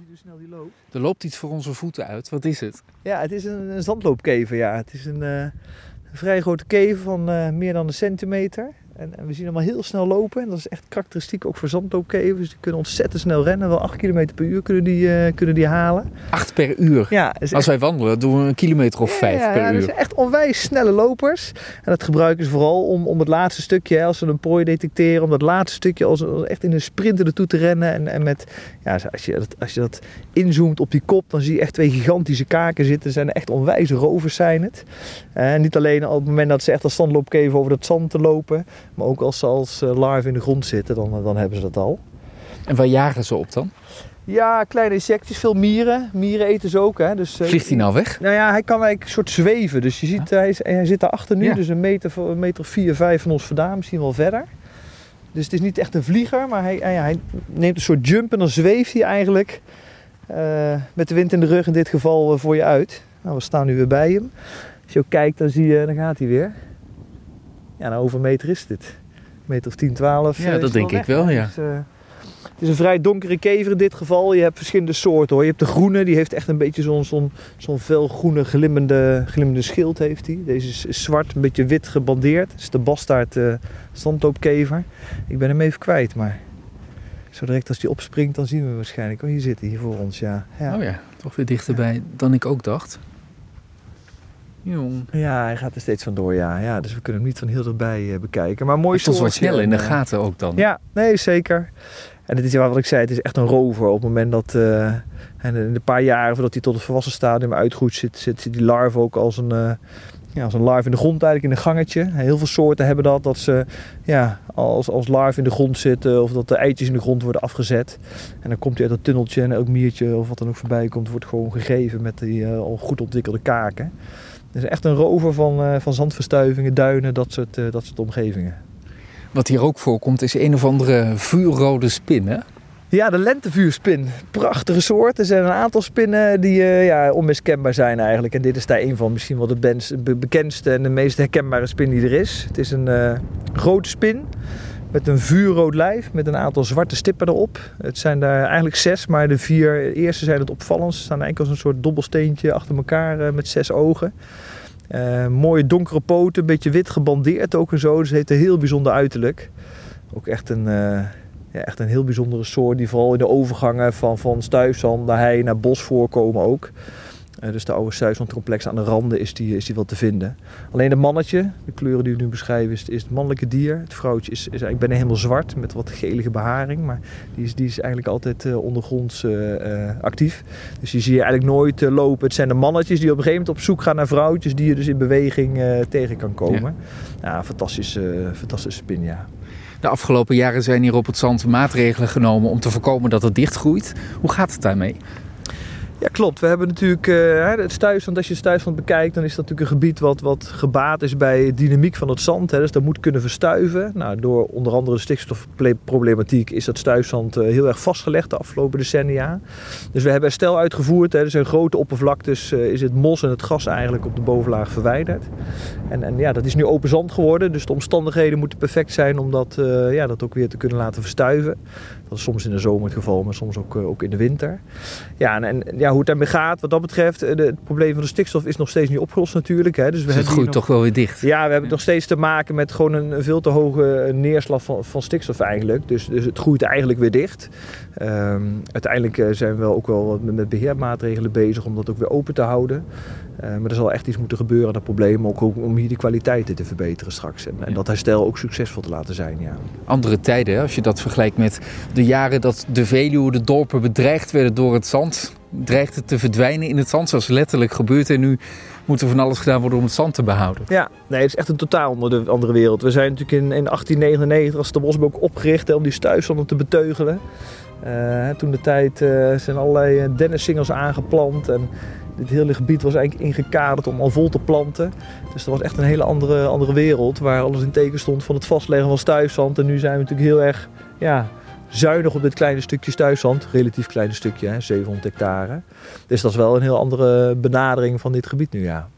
Je hoe snel die loopt? Er loopt iets voor onze voeten uit. Wat is het? Ja, het is een, een zandloopkever. Ja. Het is een, eh, een vrij grote kever van eh, meer dan een centimeter. En, en we zien hem al heel snel lopen. En dat is echt karakteristiek ook voor zandloopkevers. Die kunnen ontzettend snel rennen. Wel 8 km per uur kunnen die, eh, kunnen die halen. Acht per uur. Ja, Als wij wandelen, doen we een kilometer of vijf ja, per ja, uur. Dat zijn echt onwijs snelle lopers. En dat gebruiken ze vooral om, om het laatste stukje, als ze een prooi detecteren, om dat laatste stukje als, als echt in een sprint er naartoe te rennen. En, en met, ja, als je, dat, als je dat inzoomt op die kop, dan zie je echt twee gigantische kaken zitten. Ze zijn echt onwijs rovers zijn het. En niet alleen op het moment dat ze echt als standloopkever over dat zand te lopen, maar ook als ze als eh, larve in de grond zitten, dan, dan hebben ze dat al. En waar jagen ze op dan? Ja, kleine insectjes, veel mieren. Mieren eten ze ook. Hè. Dus, eh, Vliegt hij nou weg? Nou ja, hij kan eigenlijk een soort zweven. Dus je ziet, hij, is- hij zit daarachter nu, Ja. dus een meter, een meter vier, vijf van ons vandaan, misschien wel verder. Dus het is niet echt een vlieger, maar hij, hij, hij neemt een soort jump en dan zweeft hij eigenlijk eh, met de wind in de rug in dit geval voor je uit. Nou, we staan nu weer bij hem. Als je ook kijkt, dan zie je, dan gaat hij weer. Ja, nou, hoeveel meter is dit? Een meter of 10, 12. Ja, eh, dat denk weg, ik wel, ja. Dus, eh, het is een vrij donkere kever in dit geval. Je hebt verschillende soorten hoor. Je hebt de groene, die heeft echt een beetje zo'n zo'n zo'n felgroene glimmende, glimmende schild heeft hij. Deze is, is zwart, een beetje wit gebandeerd. Het is de bastaard standloopkever. Ik ben hem even kwijt, maar zo direct als die opspringt, dan zien we hem waarschijnlijk. Oh, hier zit hij, hier voor ons, ja. Ja, Oh ja, toch weer dichterbij dan ik ook dacht. Jong. ja hij gaat er steeds vandoor, ja. ja. Dus we kunnen hem niet van heel dichtbij eh, bekijken. Maar mooi Soms wat soortje snel in de eh, gaten ook dan. Ja, nee, zeker. En het is wat ik zei, het is echt een rover. Op het moment dat eh, en in een paar jaren voordat hij tot het volwassen stadium uitgroeit, zit, zit, zit die larve ook als een, ja, als een larve in de grond eigenlijk in een gangetje. Heel veel soorten hebben dat, dat ze ja, als, als larve in de grond zitten of dat de eitjes in de grond worden afgezet. En dan komt hij uit dat tunneltje en elk miertje of wat dan ook voorbij komt, wordt gewoon gegeven met die al goed ontwikkelde kaken. Het is echt een rover van, eh, van zandverstuivingen, duinen, dat soort, eh, dat soort omgevingen. Wat hier ook voorkomt is een of andere vuurrode spin, hè? Ja, de lentevuurspin. Prachtige soort. Er zijn een aantal spinnen die eh, ja, onmiskenbaar zijn eigenlijk. En dit is daar een van misschien wel de bens- be- bekendste en de meest herkenbare spin die er is. Het is een eh, grote spin met een vuurrood lijf met een aantal zwarte stippen erop. Het zijn daar eigenlijk zes, maar de vier eerste zijn het opvallendst. Ze staan eigenlijk als een soort dobbelsteentje achter elkaar eh, met zes ogen. Eh, mooie donkere poten, een beetje wit gebandeerd ook en zo. Dus het heeft een heel bijzonder uiterlijk. Ook echt een, eh, ja, echt een heel bijzondere soort die vooral in de overgangen van, van stuifzand naar hei naar bos voorkomen ook. Eh, dus de oude stuifzandcomplex aan de randen is die, is die wel te vinden. Alleen het mannetje, de kleuren die we nu beschrijven, is, is het mannelijke dier. Het vrouwtje is, is eigenlijk bijna helemaal zwart met wat gelige beharing. Maar die is, die is eigenlijk altijd eh, ondergronds eh, actief. Dus die zie je eigenlijk nooit lopen. Het zijn de mannetjes die op een gegeven moment op zoek gaan naar vrouwtjes die je dus in beweging tegen kan komen. Ja, fantastische, fantastische spin, ja. De afgelopen jaren zijn hier op het zand maatregelen genomen om te voorkomen dat het dichtgroeit. Hoe gaat het daarmee? Ja, klopt. We hebben natuurlijk eh, het stuifzand. Als je het stuifzand bekijkt, dan is dat natuurlijk een gebied wat, wat gebaat is bij de dynamiek van het zand. Hè. Dus dat moet kunnen verstuiven. Nou, door onder andere de stikstofproblematiek is dat stuifzand eh, heel erg vastgelegd de afgelopen decennia. Dus we hebben herstel uitgevoerd. Hè. Er zijn grote oppervlaktes, eh, is het mos en het gas eigenlijk op de bovenlaag verwijderd. En, en ja, dat is nu open zand geworden. Dus de omstandigheden moeten perfect zijn om dat, ja, dat ook weer te kunnen laten verstuiven. Dat is soms in de zomer het geval, maar soms ook, ook in de winter. Ja, en, en ja, hoe het daarmee gaat, wat dat betreft, eh, de, het probleem van de stikstof is nog steeds niet opgelost natuurlijk. Hè. Dus we Dus het groeit nog- toch wel weer dicht. ja, we hebben nog steeds te maken met gewoon een een veel te hoge neerslag van, van stikstof eigenlijk. Dus, dus het groeit eigenlijk weer dicht. Ehm, uiteindelijk eh, zijn we wel ook wel met, met beheermaatregelen bezig om dat ook weer open te houden. Eh, maar er zal echt iets moeten gebeuren aan dat probleem, ook om- hier de kwaliteiten te verbeteren straks. En, en dat herstel ook succesvol te laten zijn, ja. Andere tijden, hè, als je dat vergelijkt met de jaren dat de Veluwe, de dorpen bedreigd werden door het zand. Dreigde te verdwijnen in het zand, zoals letterlijk gebeurt. En nu moet er van alles gedaan worden om het zand te behouden. Ja, nee, het is echt een totaal andere, wereld. We zijn natuurlijk in, in 1899 als de Bosbok opgericht om die stuifzanden te beteugelen. Eh, toen de tijd eh, zijn allerlei eh, dennissingels aangeplant en dit hele gebied was eigenlijk ingekaderd om al vol te planten. Dus dat was echt een hele andere, andere wereld waar alles in teken stond van het vastleggen van stuifzand. En nu zijn we natuurlijk heel erg ja, zuinig op dit kleine stukje stuifzand. Relatief kleine stukje, hè, 700 hectare. Dus dat is wel een heel andere benadering van dit gebied nu, ja.